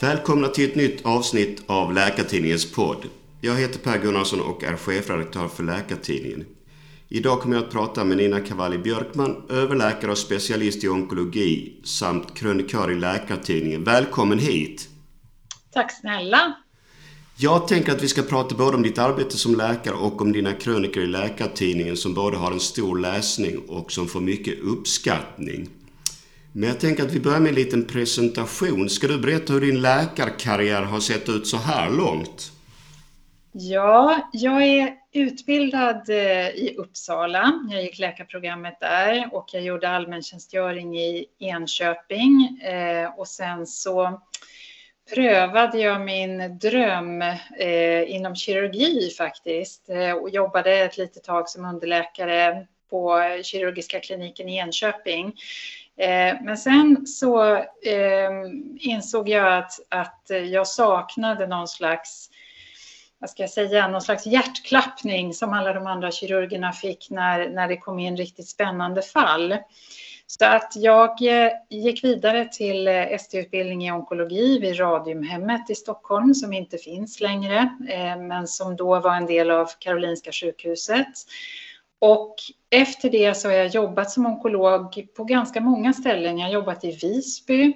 Välkomna till ett nytt avsnitt av Läkartidningens podd. Jag heter Per Gunnarsson och är chefredaktör för Läkartidningen. Idag kommer jag att prata med Nina Cavalli Björkman, överläkare och specialist i onkologi samt krönikör i Läkartidningen. Välkommen hit! Tack snälla! Jag tänker att vi ska prata både om ditt arbete som läkare och om dina krönikor i Läkartidningen som både har en stor läsning och som får mycket uppskattning. Men jag tänker att vi börjar med en liten presentation. Ska du berätta hur din läkarkarriär har sett ut så här långt? Ja, jag är utbildad eh, i Uppsala. Jag gick läkarprogrammet där och jag gjorde allmäntjänstgöring i Enköping. Eh, och sen så prövade jag min dröm eh, inom kirurgi faktiskt och jobbade ett litet tag som underläkare på kirurgiska kliniken i Enköping. Eh, men sen så eh, insåg jag att, att jag saknade någon slags vad ska jag säga, någon slags hjärtklappning som alla de andra kirurgerna fick när, när det kom in riktigt spännande fall. Så att jag eh, gick vidare till ST-utbildning i onkologi vid Radiumhemmet i Stockholm som inte finns längre, men som då var en del av Karolinska sjukhuset. Och efter det så har jag jobbat som onkolog på ganska många ställen. Jag har jobbat i Visby,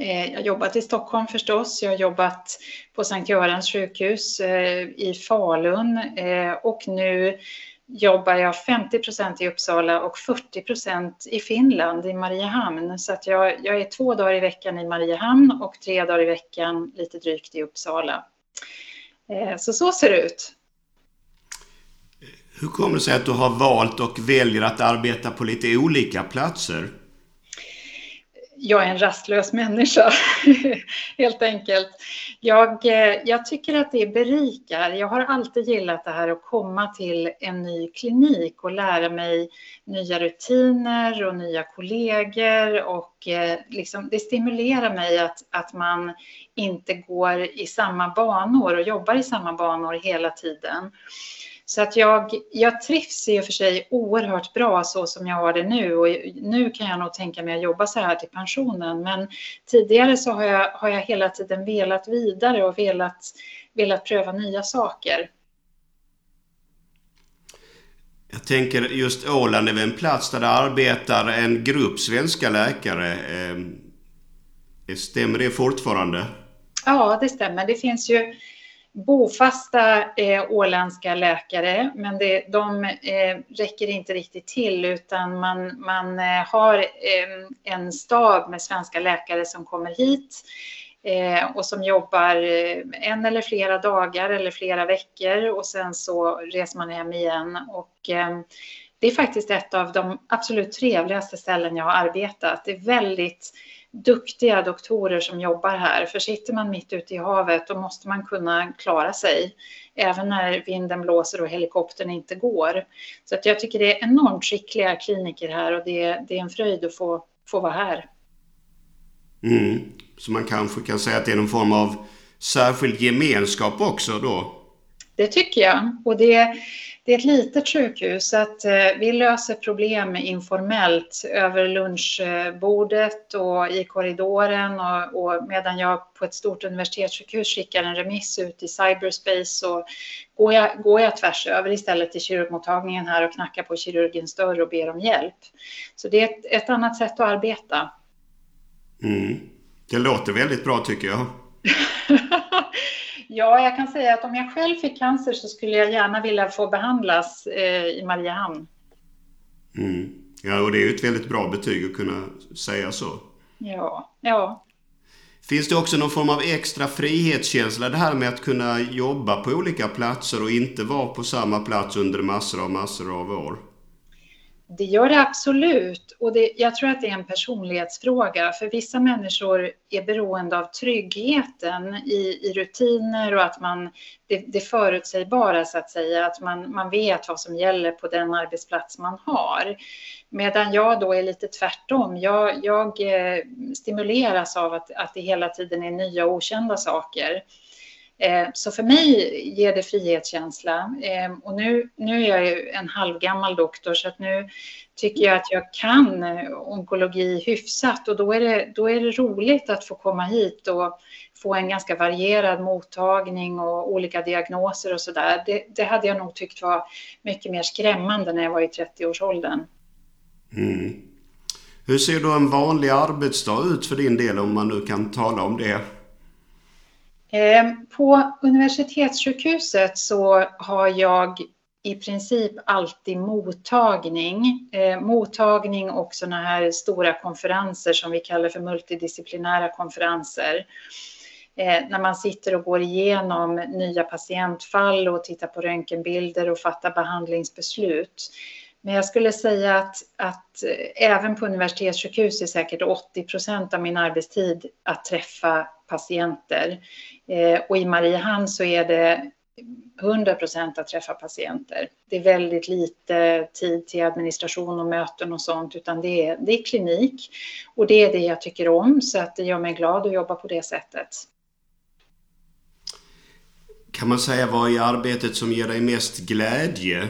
eh, jag har jobbat i Stockholm förstås, jag har jobbat på Sankt Görans sjukhus eh, i Falun eh, och nu jobbar jag 50 procent i Uppsala och 40 procent i Finland, i Mariehamn. Så att jag, jag är två dagar i veckan i Mariehamn och tre dagar i veckan lite drygt i Uppsala. Så så ser det ut. Hur kommer det sig att du har valt och väljer att arbeta på lite olika platser? Jag är en rastlös människa, helt enkelt. Jag, eh, jag tycker att det berikar. Jag har alltid gillat det här att komma till en ny klinik och lära mig nya rutiner och nya kollegor och eh, liksom, det stimulerar mig att, att man inte går i samma banor och jobbar i samma banor hela tiden. Så att jag, jag trivs i och för sig oerhört bra så som jag har det nu och nu kan jag nog tänka mig att jobba så här till pensionen. Men tidigare så har jag, har jag hela tiden velat vidare och velat, velat pröva nya saker. Jag tänker just Åland är en plats där det arbetar en grupp svenska läkare. Eh, stämmer det fortfarande? Ja, det stämmer. Det finns ju bofasta eh, åländska läkare, men det, de eh, räcker inte riktigt till utan man, man eh, har eh, en stab med svenska läkare som kommer hit eh, och som jobbar eh, en eller flera dagar eller flera veckor och sen så reser man hem igen. Och, eh, det är faktiskt ett av de absolut trevligaste ställen jag har arbetat. Det är väldigt duktiga doktorer som jobbar här. För sitter man mitt ute i havet då måste man kunna klara sig även när vinden blåser och helikoptern inte går. Så att jag tycker det är enormt skickliga kliniker här och det, det är en fröjd att få, få vara här. Mm. Så man kanske kan säga att det är någon form av särskild gemenskap också då? Det tycker jag. Och det, det är ett litet sjukhus så att eh, vi löser problem informellt över lunchbordet och i korridoren och, och, medan jag på ett stort universitetssjukhus skickar en remiss ut i cyberspace så går jag, går jag tvärs över istället till kirurgmottagningen här och knackar på kirurgens dörr och ber om hjälp. Så det är ett, ett annat sätt att arbeta. Mm. Det låter väldigt bra tycker jag. Ja, jag kan säga att om jag själv fick cancer så skulle jag gärna vilja få behandlas eh, i Mariehamn. Mm. Ja, och det är ju ett väldigt bra betyg att kunna säga så. Ja, ja. Finns det också någon form av extra frihetskänsla det här med att kunna jobba på olika platser och inte vara på samma plats under massor av massor av år? Det gör det absolut. Och det, jag tror att det är en personlighetsfråga. För vissa människor är beroende av tryggheten i, i rutiner och att man, det, det förutsägbara så att säga, att man, man vet vad som gäller på den arbetsplats man har. Medan jag då är lite tvärtom. Jag, jag eh, stimuleras av att, att det hela tiden är nya och okända saker. Eh, så för mig ger det frihetskänsla. Ehm, och nu, nu är jag ju en halvgammal doktor så att nu tycker jag att jag kan eh, onkologi hyfsat och då är det, då är det roligt att få komma hit och få en ganska varierad mottagning och olika diagnoser och så där. Det, det hade jag nog tyckt var mycket mer skrämmande när jag var i 30-årsåldern. Mm. Hur ser då en vanlig arbetsdag ut för din del om man nu kan tala om det? Ehm, på universitetssjukhuset så har jag i princip alltid mottagning. Ehm, mottagning och sådana här stora konferenser som vi kallar för multidisciplinära konferenser. Ehm, när man sitter och går igenom nya patientfall och tittar på röntgenbilder och fattar behandlingsbeslut. Men jag skulle säga att, att eh, även på universitetssjukhus är säkert 80 procent av min arbetstid att träffa patienter. Eh, och i Mariehamn så är det 100 procent att träffa patienter. Det är väldigt lite tid till administration och möten och sånt, utan det är, det är klinik. Och det är det jag tycker om, så att det gör mig glad att jobba på det sättet. Kan man säga vad i arbetet som ger dig mest glädje?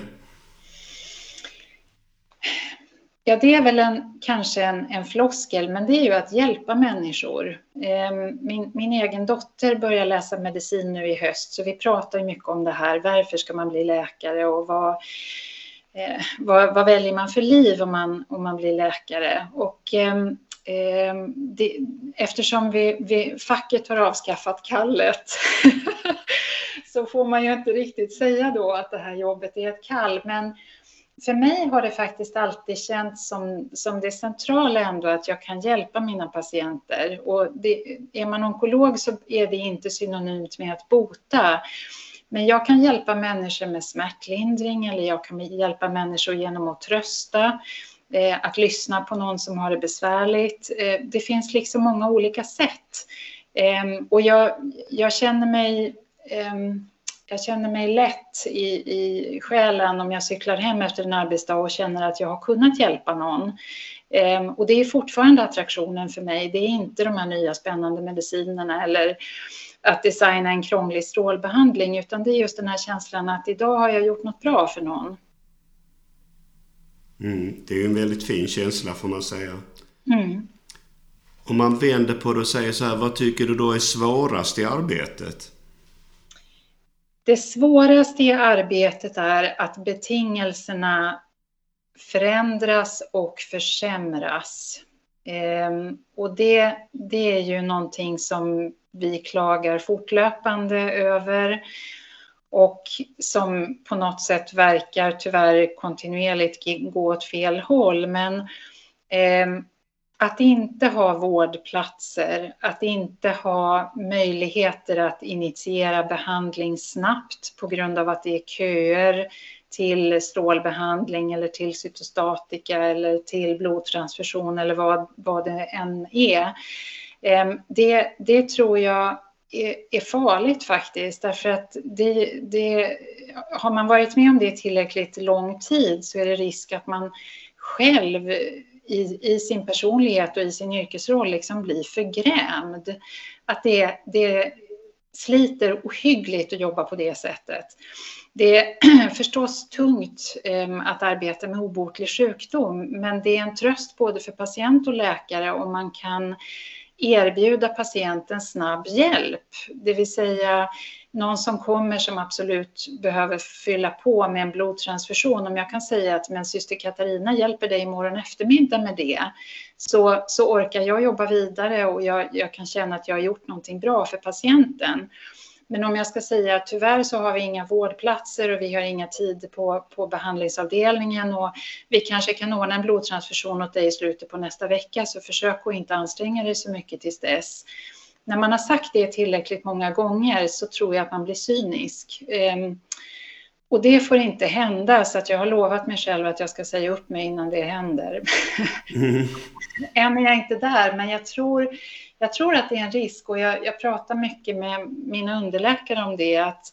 Ja, det är väl en, kanske en, en floskel, men det är ju att hjälpa människor. Ehm, min, min egen dotter börjar läsa medicin nu i höst, så vi pratar ju mycket om det här. Varför ska man bli läkare och vad, eh, vad, vad, väljer man för liv om man, om man blir läkare? Och ehm, ehm, det, eftersom vi, vi, facket har avskaffat kallet så får man ju inte riktigt säga då att det här jobbet är ett kall. Men för mig har det faktiskt alltid känts som, som det centrala ändå att jag kan hjälpa mina patienter. Och det, är man onkolog så är det inte synonymt med att bota. Men jag kan hjälpa människor med smärtlindring eller jag kan hjälpa människor genom att trösta, eh, att lyssna på någon som har det besvärligt. Eh, det finns liksom många olika sätt. Eh, och jag, jag känner mig ehm, jag känner mig lätt i, i själen om jag cyklar hem efter en arbetsdag och känner att jag har kunnat hjälpa någon. Ehm, och det är fortfarande attraktionen för mig. Det är inte de här nya spännande medicinerna eller att designa en krånglig strålbehandling, utan det är just den här känslan att idag har jag gjort något bra för någon. Mm, det är ju en väldigt fin känsla får man säga. Mm. Om man vänder på det och säger så här, vad tycker du då är svårast i arbetet? Det svåraste i arbetet är att betingelserna förändras och försämras. Ehm, och det, det är ju någonting som vi klagar fortlöpande över och som på något sätt verkar tyvärr kontinuerligt gå åt fel håll. Men eh, att inte ha vårdplatser, att inte ha möjligheter att initiera behandling snabbt på grund av att det är köer till strålbehandling eller till cytostatika eller till blodtransfusion eller vad, vad det än är. Ehm, det, det tror jag är, är farligt faktiskt, därför att det, det, har man varit med om det tillräckligt lång tid så är det risk att man själv i, i sin personlighet och i sin yrkesroll liksom blir förgrämd. Att det, det sliter ohyggligt att jobba på det sättet. Det är förstås tungt ehm, att arbeta med obotlig sjukdom, men det är en tröst både för patient och läkare om man kan erbjuda patienten snabb hjälp, det vill säga någon som kommer som absolut behöver fylla på med en blodtransfusion, om jag kan säga att men syster Katarina hjälper dig imorgon eftermiddag med det, så, så orkar jag jobba vidare och jag, jag kan känna att jag har gjort någonting bra för patienten. Men om jag ska säga att tyvärr så har vi inga vårdplatser och vi har inga tid på, på behandlingsavdelningen och vi kanske kan ordna en blodtransfusion åt dig i slutet på nästa vecka så försök att inte anstränga dig så mycket tills dess när man har sagt det tillräckligt många gånger så tror jag att man blir cynisk. Ehm, och det får inte hända, så att jag har lovat mig själv att jag ska säga upp mig innan det händer. Mm. Än är jag inte där, men jag tror, jag tror att det är en risk och jag, jag pratar mycket med mina underläkare om det, att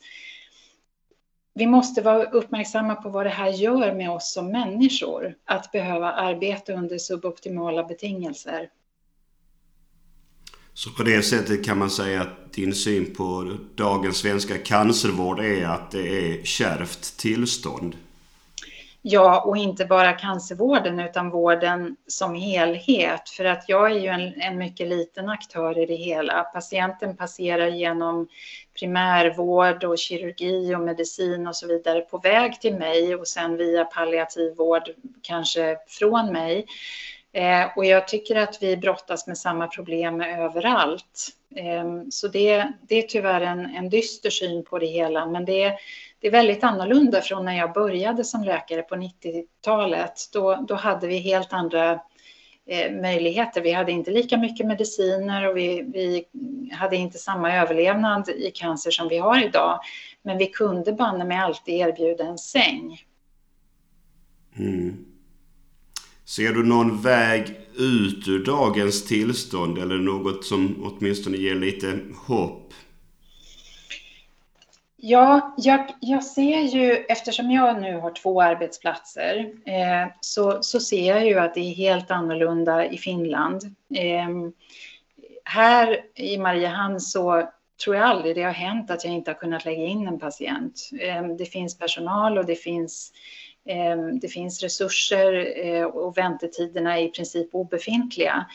vi måste vara uppmärksamma på vad det här gör med oss som människor, att behöva arbeta under suboptimala betingelser. Så på det sättet kan man säga att din syn på dagens svenska cancervård är att det är kärvt tillstånd? Ja, och inte bara cancervården utan vården som helhet. För att jag är ju en, en mycket liten aktör i det hela. Patienten passerar genom primärvård och kirurgi och medicin och så vidare på väg till mig och sen via palliativ vård kanske från mig. Eh, och jag tycker att vi brottas med samma problem överallt. Eh, så det, det är tyvärr en, en dyster syn på det hela, men det, det är väldigt annorlunda från när jag började som läkare på 90-talet. Då, då hade vi helt andra eh, möjligheter. Vi hade inte lika mycket mediciner och vi, vi hade inte samma överlevnad i cancer som vi har idag. Men vi kunde banne mig alltid erbjuda en säng. Mm. Ser du någon väg ut ur dagens tillstånd eller något som åtminstone ger lite hopp? Ja, jag, jag ser ju, eftersom jag nu har två arbetsplatser, eh, så, så ser jag ju att det är helt annorlunda i Finland. Eh, här i Mariehamn så tror jag aldrig det har hänt att jag inte har kunnat lägga in en patient. Eh, det finns personal och det finns ehm, det finns resurser eh, och väntetiderna är i princip obefintliga.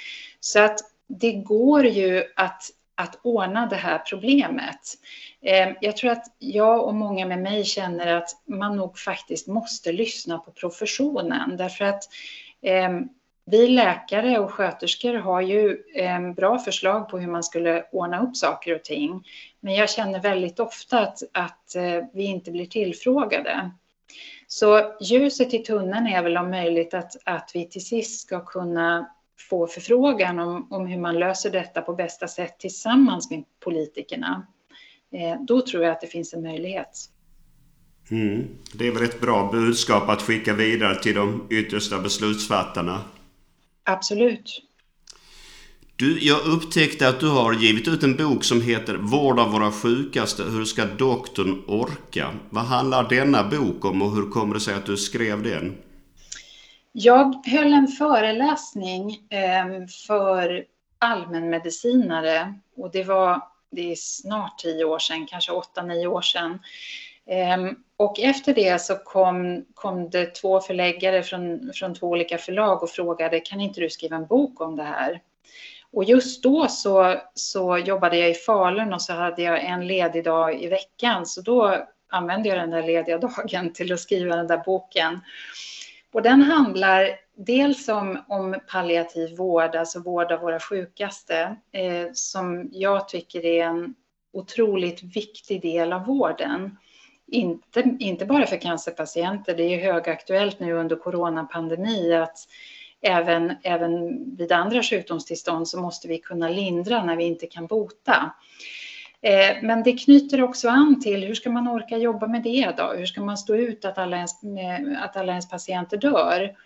Så att det går ju att, att ordna det här problemet. Ehm, jag tror att jag och många med mig känner att man nog faktiskt måste lyssna på professionen därför att ehm, vi läkare och sköterskor har ju ehm, bra förslag på hur man skulle ordna upp saker och ting. Men jag känner väldigt ofta att, att eh, vi inte blir tillfrågade. Så ljuset i tunneln är väl om möjligt att, att vi till sist ska kunna få förfrågan om, om hur man löser detta på bästa sätt tillsammans med politikerna. Eh, då tror jag att det finns en möjlighet. Mm. Det är väl ett bra budskap att skicka vidare till de yttersta beslutsfattarna? Absolut. Du, jag upptäckte att du har givit ut en bok som heter Vård av våra sjukaste. Hur ska doktorn orka? Vad handlar denna bok om och hur kommer det sig att du skrev den? Jag höll en föreläsning ehm, för allmänmedicinare och det var det är snart tio år sedan, kanske åtta, nio år sedan. Ehm, och efter det så kom, kom det två förläggare från, från två olika förlag och frågade kan inte du skriva en bok om det här? Och just då så, så jobbade jag i Falun och så hade jag en ledig dag i veckan. Så då använde jag den där lediga dagen till att skriva den där boken. Och den handlar dels om, om palliativ vård, alltså vård av våra sjukaste, eh, som jag tycker är en otroligt viktig del av vården. Inte, inte bara för cancerpatienter, det är högaktuellt nu under coronapandemi att även, även vid andra sjukdomstillstånd så måste vi kunna lindra när vi inte kan bota. Eh, men det knyter också an till hur ska man orka jobba med det då? Hur ska man stå ut att alla ens, eh, att alla ens patienter dör?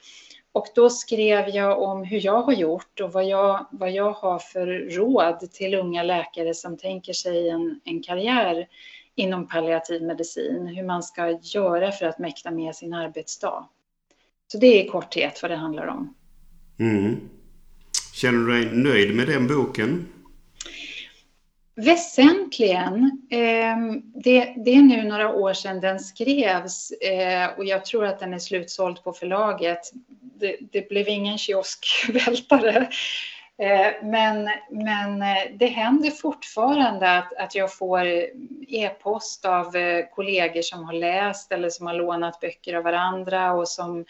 Och då skrev jag om hur jag har gjort och vad jag, vad jag har för råd till unga läkare som tänker sig en, en karriär inom palliativ medicin, hur man ska göra för att mäkta med sin arbetsdag. Så det är i korthet vad det handlar om. Mm. Känner du dig nöjd med den boken? Väsentligen. Ehm, det, det, är nu några år sedan den skrevs eh, och jag tror att den är slutsåld på förlaget. Det, det blev ingen kioskvältare eh, men, men eh, det händer fortfarande att, att jag får e-post av kollegor som har läst eller som har lånat böcker av varandra och som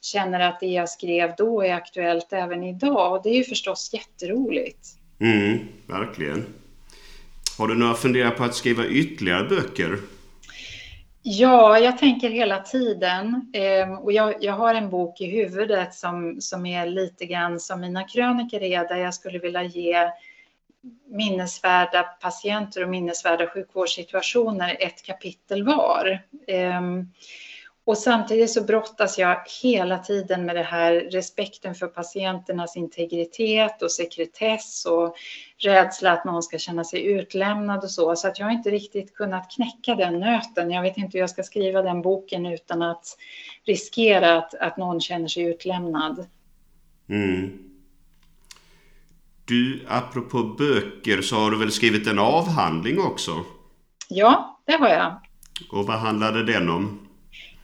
känner att det jag skrev då är aktuellt även idag. Och det är ju förstås jätteroligt. Mm, verkligen. Har du några funderingar på att skriva ytterligare böcker? Ja, jag tänker hela tiden. Eh, och jag, jag, har en bok i huvudet som, som är lite grann som mina kröniker är, där jag skulle vilja ge minnesvärda patienter och minnesvärda sjukvårdssituationer ett kapitel var. Ehm, och samtidigt så brottas jag hela tiden med det här respekten för patienternas integritet och sekretess och rädsla att någon ska känna sig utlämnad och så. Så att jag har inte riktigt kunnat knäcka den nöten. Jag vet inte hur jag ska skriva den boken utan att riskera att, att någon känner sig utlämnad. Mm. Du, apropå böcker så har du väl skrivit en avhandling också? Ja, det har jag. Och vad handlade den om?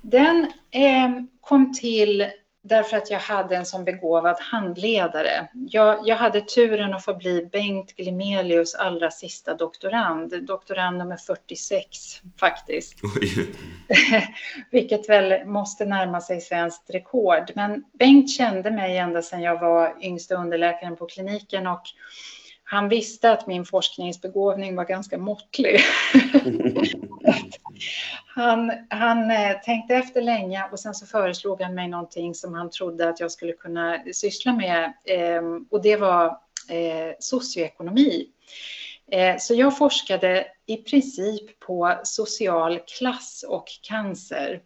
Den eh, kom till därför att jag hade en sån begåvad handledare. Jag, jag hade turen att få bli Bengt Glimelius allra sista doktorand, doktorand nummer 46 faktiskt. Vilket väl måste närma sig svenskt rekord. Men Bengt kände mig ända sedan jag var yngsta underläkaren på kliniken och han visste att min forskningsbegåvning var ganska måttlig. han, han eh, tänkte efter länge och sen så föreslog han mig någonting som han trodde att jag skulle kunna syssla med ehm, och det var eh, socioekonomi. Eh, så jag forskade i princip på social klass och cancer.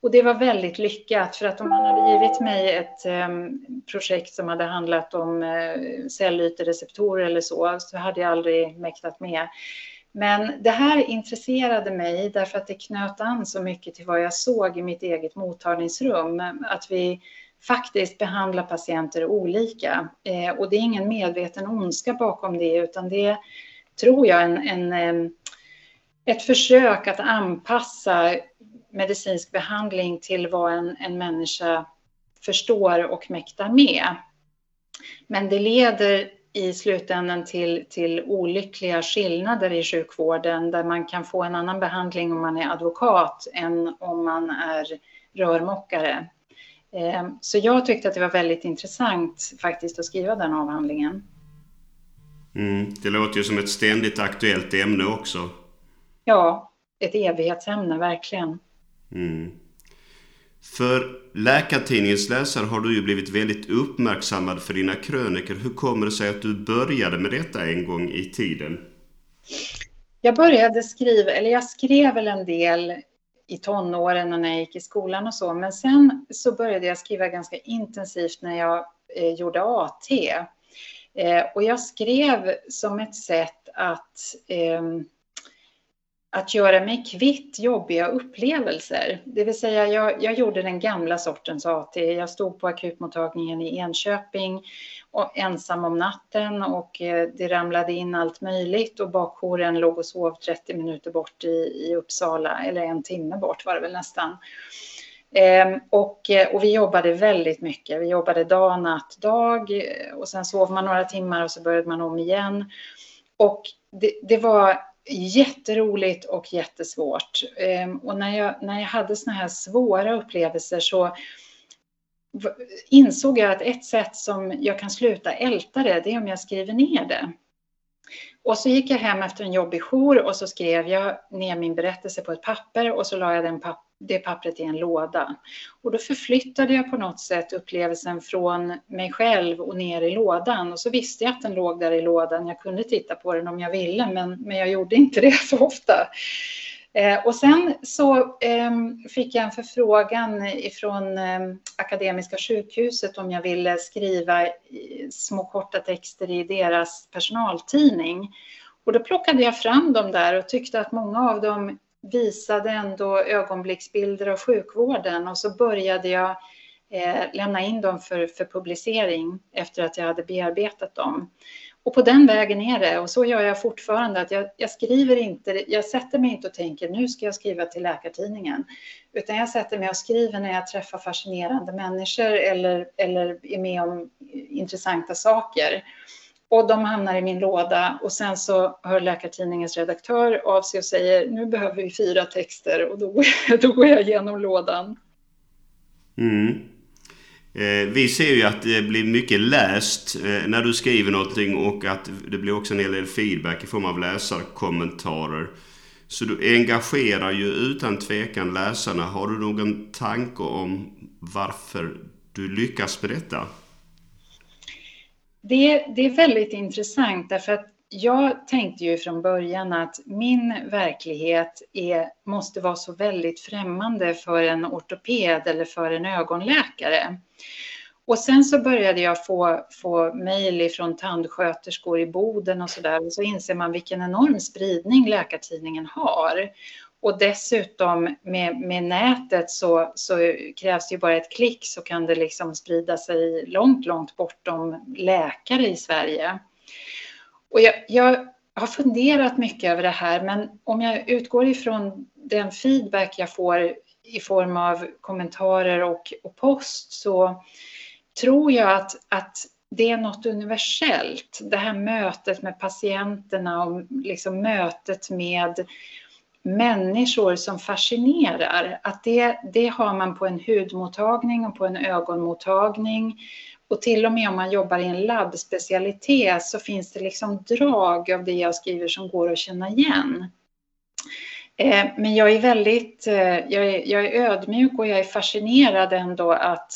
Och det var väldigt lyckat för att om man hade givit mig ett ehm, projekt som hade handlat om eh, uh, cellytereceptorer eller så, så hade jag aldrig mäktat med. Men det här intresserade mig därför att det knöt an så mycket till vad jag såg i mitt eget mottagningsrum. Att vi faktiskt behandlar patienter olika. Eh, och det är ingen medveten ondska bakom det, utan det är, tror jag, en, en, ehm, ett försök att anpassa medicinsk behandling till vad en, en människa förstår och mäktar med. Men det leder i slutändan till, till olyckliga skillnader i sjukvården där man kan få en annan behandling om man är advokat än om man är rörmokare. Eh, så jag tyckte att det var väldigt intressant faktiskt att skriva den avhandlingen. Mm, det låter ju som ett ständigt aktuellt ämne också. Ja, ett evighetsämne verkligen. Mm. För Läkartidningens läsare har du ju blivit väldigt uppmärksammad för dina kröniker. Hur kommer det sig att du började med detta en gång i tiden? Jag började skriva, eller jag skrev väl en del i tonåren och när jag gick i skolan och så, men sen så började jag skriva ganska intensivt när jag eh, gjorde AT. Eh, och jag skrev som ett sätt att eh, att göra mig kvitt jobbiga upplevelser. Det vill säga, jag, jag, gjorde den gamla sortens AT. Jag stod på akutmottagningen i Enköping och ensam om natten och eh, det ramlade in allt möjligt och bakjouren låg och sov 30 minuter bort i, i Uppsala, eller en timme bort var det väl nästan. Ehm, och, eh, och vi jobbade väldigt mycket. Vi jobbade dag, natt, dag eh, och sen sov man några timmar och så började man om igen. Och det, det var jätteroligt och jättesvårt. Ehm, och när jag, när jag hade såna här svåra upplevelser så insåg jag att ett sätt som jag kan sluta älta det, det är om jag skriver ner det. Och så gick jag hem efter en jobbig jour och så skrev jag ner min berättelse på ett papper och så la jag den papp det pappret i en låda. Och då förflyttade jag på något sätt upplevelsen från mig själv och ner i lådan. Och så visste jag att den låg där i lådan. Jag kunde titta på den om jag ville, men, men jag gjorde inte det så ofta. Eh, och sen så eh, fick jag en förfrågan ifrån eh, Akademiska sjukhuset om jag ville skriva små korta texter i deras personaltidning. Och då plockade jag fram dem där och tyckte att många av dem visade ändå ögonblicksbilder av sjukvården och så började jag eh, lämna in dem för, för publicering efter att jag hade bearbetat dem. Och på den vägen är det och så gör jag fortfarande att jag, jag, skriver inte, jag sätter mig inte och tänker nu ska jag skriva till Läkartidningen, utan jag sätter mig och skriver när jag träffar fascinerande människor eller, eller är med om intressanta saker. Och de hamnar i min låda och sen så hör Läkartidningens redaktör av sig och säger nu behöver vi fyra texter och då, går jag, då går jag igenom lådan. Mm. Eh, vi ser ju att det blir mycket läst eh, när du skriver någonting och att det blir också en hel del feedback i form av läsarkommentarer. Så du engagerar ju utan tvekan läsarna. Har du någon tanke om varför du lyckas med detta? Det, det är väldigt intressant därför att jag tänkte ju från början att min verklighet är, måste vara så väldigt främmande för en ortoped eller för en ögonläkare. Och sen så började jag få, få mejl från tandsköterskor i Boden och så där och så inser man vilken enorm spridning Läkartidningen har. Och dessutom med, med nätet så, så, krävs det ju bara ett klick så kan det liksom sprida sig långt, långt bortom läkare i Sverige. Och jag, jag har funderat mycket över det här, men om jag utgår ifrån den feedback jag får i form av kommentarer och, och post så tror jag att, att det är något universellt. Det här mötet med patienterna och liksom mötet med människor som fascinerar. Att det, det har man på en hudmottagning och på en ögonmottagning. Och till och med om man jobbar i en labbspecialitet så finns det liksom drag av det jag skriver som går att känna igen. Eh, men jag är väldigt, eh, jag är, jag är ödmjuk och jag är fascinerad ändå att,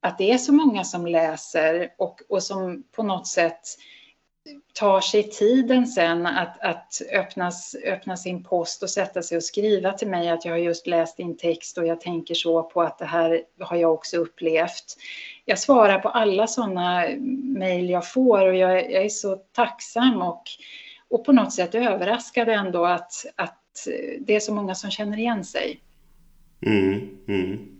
att det är så många som läser och, och som på något sätt tar sig tiden sen att, att öppnas, öppna sin post och sätta sig och skriva till mig att jag har just läst din text och jag tänker så på att det här har jag också upplevt. Jag svarar på alla sådana mejl jag får och jag, jag, är så tacksam och, och på något sätt överraskad ändå att, att det är så många som känner igen sig. Mm, mm.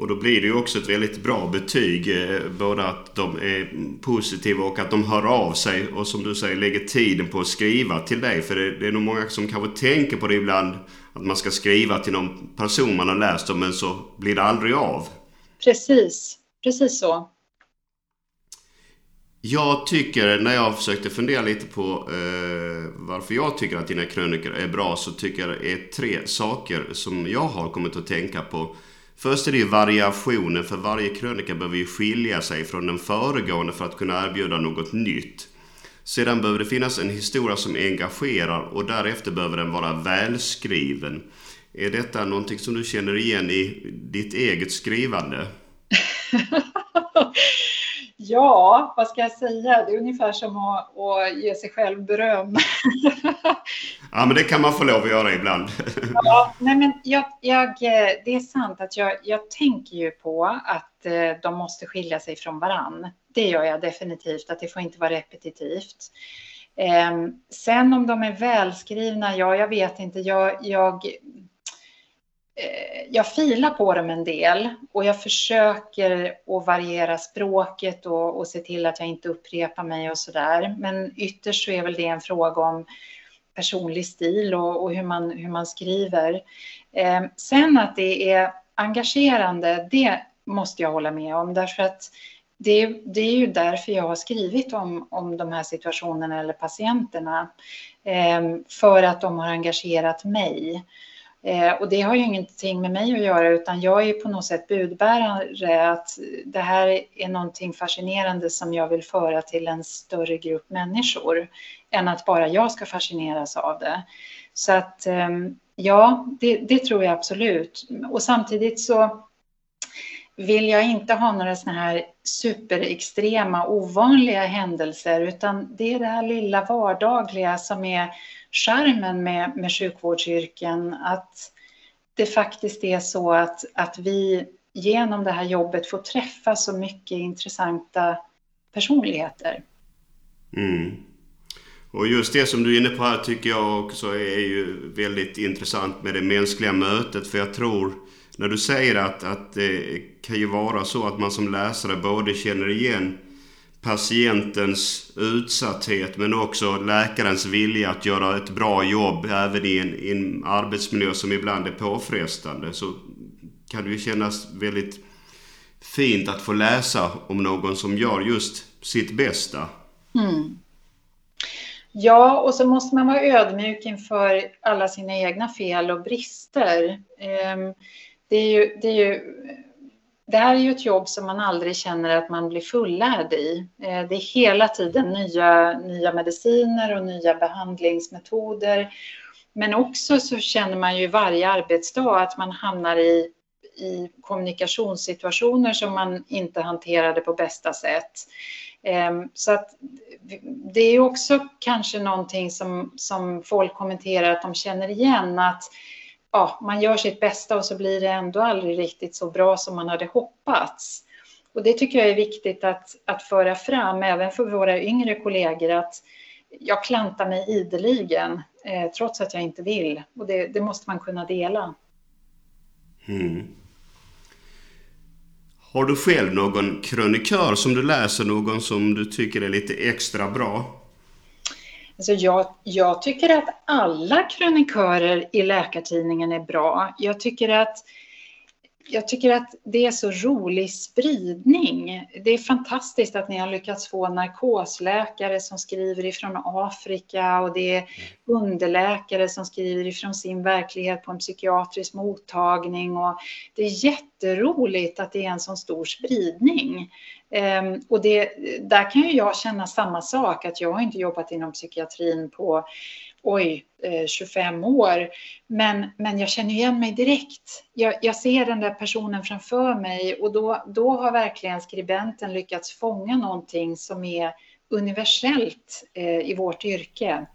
Och då blir det ju också ett väldigt bra betyg. Eh, både att de är positiva och att de hör av sig och som du säger lägger tiden på att skriva till dig. För det, det är nog många som kanske tänker på det ibland. Att man ska skriva till någon person man har läst om men så blir det aldrig av. Precis, precis så. Jag tycker, när jag försökte fundera lite på eh, varför jag tycker att dina krönikor är bra, så tycker jag det är tre saker som jag har kommit att tänka på. Först är det ju variationen, för varje krönika behöver ju skilja sig från den föregående för att kunna erbjuda något nytt. Sedan behöver det finnas en historia som engagerar och därefter behöver den vara välskriven. Är detta någonting som du känner igen i ditt eget skrivande? Ja, vad ska jag säga? Det är ungefär som att, att ge sig själv beröm. ja, men det kan man få lov att göra ibland. ja, nej men jag, jag, det är sant att jag, jag tänker ju på att eh, de måste skilja sig från varann. Det gör jag definitivt, att det får inte vara repetitivt. Ehm, sen om de är välskrivna, ja, jag vet inte. Jag, jag Eh, Eh, jag filar på dem en del och jag försöker att variera språket och, och se till att jag inte upprepar mig och så där. Men ytterst så är väl det en fråga om personlig stil och, och hur, man, hur man skriver. Eh, sen att det är engagerande, det måste jag hålla med om därför att det, det är ju därför jag har skrivit om, om de här situationerna eller patienterna. Eh, för att de har engagerat mig. Eh, och det har ju ingenting med mig att göra utan jag är på något sätt budbärare att det här är någonting fascinerande som jag vill föra till en större grupp människor än att bara jag ska fascineras av det. Så att eh, ja, det, det tror jag absolut. Och samtidigt så vill jag inte ha några såna här superextrema ovanliga händelser utan det är det här lilla vardagliga som är charmen med, med sjukvårdsyrken att det faktiskt är så att, att vi genom det här jobbet får träffa så mycket intressanta personligheter. Mm. Och just det som du är inne på här tycker jag också är ju väldigt intressant med det mänskliga mötet. För jag tror, när du säger att, att det kan ju vara så att man som läsare både känner igen patientens utsatthet men också läkarens vilja att göra ett bra jobb även i en, i en arbetsmiljö som ibland är påfrestande så kan det ju kännas väldigt fint att få läsa om någon som gör just sitt bästa. Mm. Ja, och så måste man vara ödmjuk inför alla sina egna fel och brister. Ehm, det är ju, det är ju det här är ju ett jobb som man aldrig känner att man blir fullärd i. Eh, det är hela tiden nya, nya mediciner och nya behandlingsmetoder. Men också så känner man ju varje arbetsdag att man hamnar i, i kommunikationssituationer som man inte hanterade på bästa sätt. Ehm, så att det är också kanske någonting som, som folk kommenterar att de känner igen att ja, man gör sitt bästa och så blir det ändå aldrig riktigt så bra som man hade hoppats. Och det tycker jag är viktigt att, att föra fram, även för våra yngre kollegor, att jag klantar mig ideligen, eh, trots att jag inte vill. Och det, det måste man kunna dela. Mm. Har du själv någon krönikör som du läser, någon som du tycker är lite extra bra? Alltså jag, jag tycker att alla krönikörer i Läkartidningen är bra. Jag tycker att jag tycker att det är så rolig spridning. Det är fantastiskt att ni har lyckats få narkosläkare som skriver ifrån Afrika och det är underläkare som skriver ifrån sin verklighet på en psykiatrisk mottagning. Och det är jätteroligt att det är en sån stor spridning. Um, och det, där kan ju jag känna samma sak, att jag har inte jobbat inom psykiatrin på oj, 25 eh, år. Men, men jag känner igen mig direkt. Jag, jag, ser den där personen framför mig och då, då har verkligen skribenten lyckats fånga någonting som är universellt eh, i vårt yrke.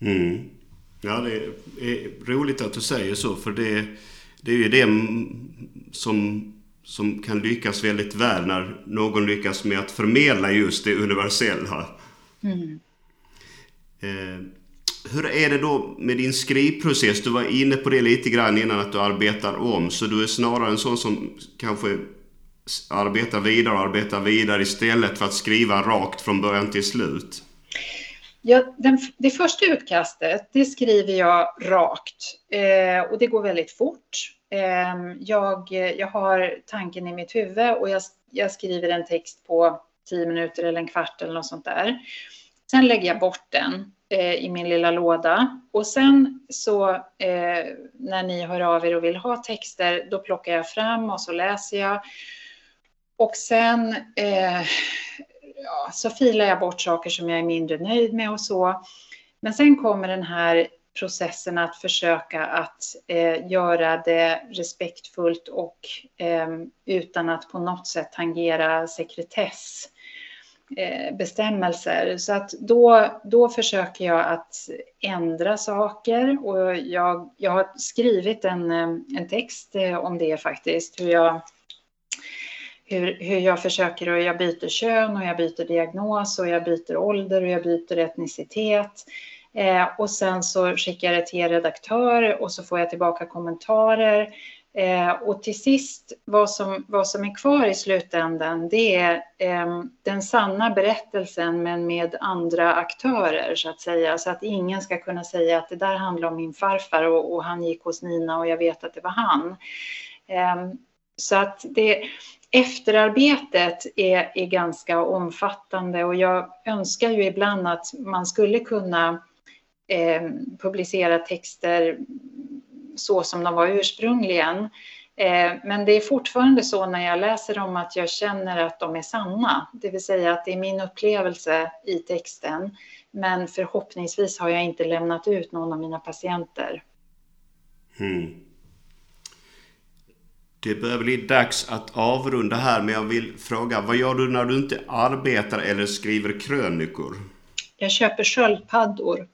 Mm. Ja, det är roligt att du säger så, för det, det är ju det som, som kan lyckas väldigt väl när någon lyckas med att förmedla just det universella. Mm. Eh, hur är det då med din skrivprocess? Du var inne på det lite grann innan att du arbetar om. Så du är snarare en sån som kanske arbetar vidare och arbetar vidare istället för att skriva rakt från början till slut? Ja, den, det första utkastet, det skriver jag rakt eh, och det går väldigt fort. Eh, jag, jag har tanken i mitt huvud och jag, jag skriver en text på tio minuter eller en kvart eller något sånt där. Sen lägger jag bort den eh, i min lilla låda. Och sen så eh, när ni hör av er och vill ha texter, då plockar jag fram och så läser jag. Och sen eh, ja, så filar jag bort saker som jag är mindre nöjd med och så. Men sen kommer den här processen att försöka att eh, göra det respektfullt och eh, utan att på något sätt tangera sekretess. Eh, bestämmelser. Så att då, då försöker jag att ändra saker och jag, jag har skrivit en, eh, en text eh, om det faktiskt, hur jag hur, hur jag försöker och jag byter kön och jag byter diagnos och jag byter ålder och jag byter etnicitet. Eh, och sen så skickar jag det till redaktör och så får jag tillbaka kommentarer Eh, och till sist, vad som, vad som är kvar i slutändan, det är eh, den sanna berättelsen men med andra aktörer så att säga. Så att ingen ska kunna säga att det där handlar om min farfar och, och han gick hos Nina och jag vet att det var han. Eh, så att det, efterarbetet är, är ganska omfattande och jag önskar ju ibland att man skulle kunna eh, publicera texter så som de var ursprungligen. Eh, men det är fortfarande så när jag läser dem att jag känner att de är sanna, det vill säga att det är min upplevelse i texten. Men förhoppningsvis har jag inte lämnat ut någon av mina patienter. Mm. Det börjar bli dags att avrunda här, men jag vill fråga, vad gör du när du inte arbetar eller skriver krönikor? Jag köper sköldpaddor.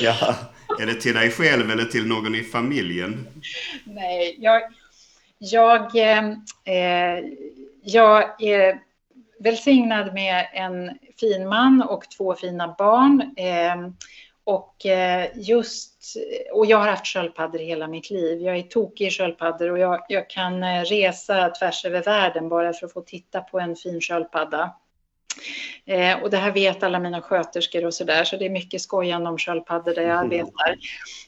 Ja, är det till dig själv eller till någon i familjen? Nej, jag, jag, eh, eh jag är välsignad med en fin man och två fina barn. Eh, och eh, just, och jag har haft sköldpaddor hela mitt liv. Jag är tokig i sköldpaddor och jag, jag kan eh, resa tvärs över världen bara för att få titta på en fin sköldpadda. Eh, och det här vet alla mina sköterskor och så där, så det är mycket skojande om sköldpaddor där jag mm. arbetar.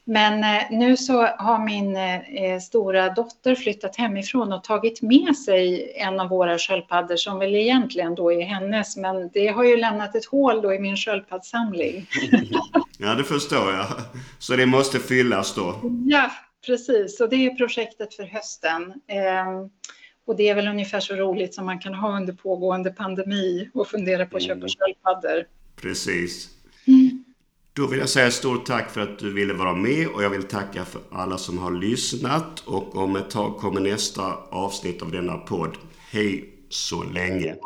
Men eh, nu så har min eh, stora dotter flyttat hemifrån och tagit med sig en av våra sköldpaddor som väl egentligen då är hennes, men det har ju lämnat ett hål då i min sköldpaddssamling. ja, det förstår jag. Så det måste fyllas då? Ja, precis. Och det är projektet för hösten. Ehm, och det är väl ungefär så roligt som man kan ha under pågående pandemi och fundera på att köpa mm. sköldpaddor. Precis. Mm. Då vill jag säga stort tack för att du ville vara med och jag vill tacka för alla som har lyssnat och om ett tag kommer nästa avsnitt av denna podd. Hej så länge!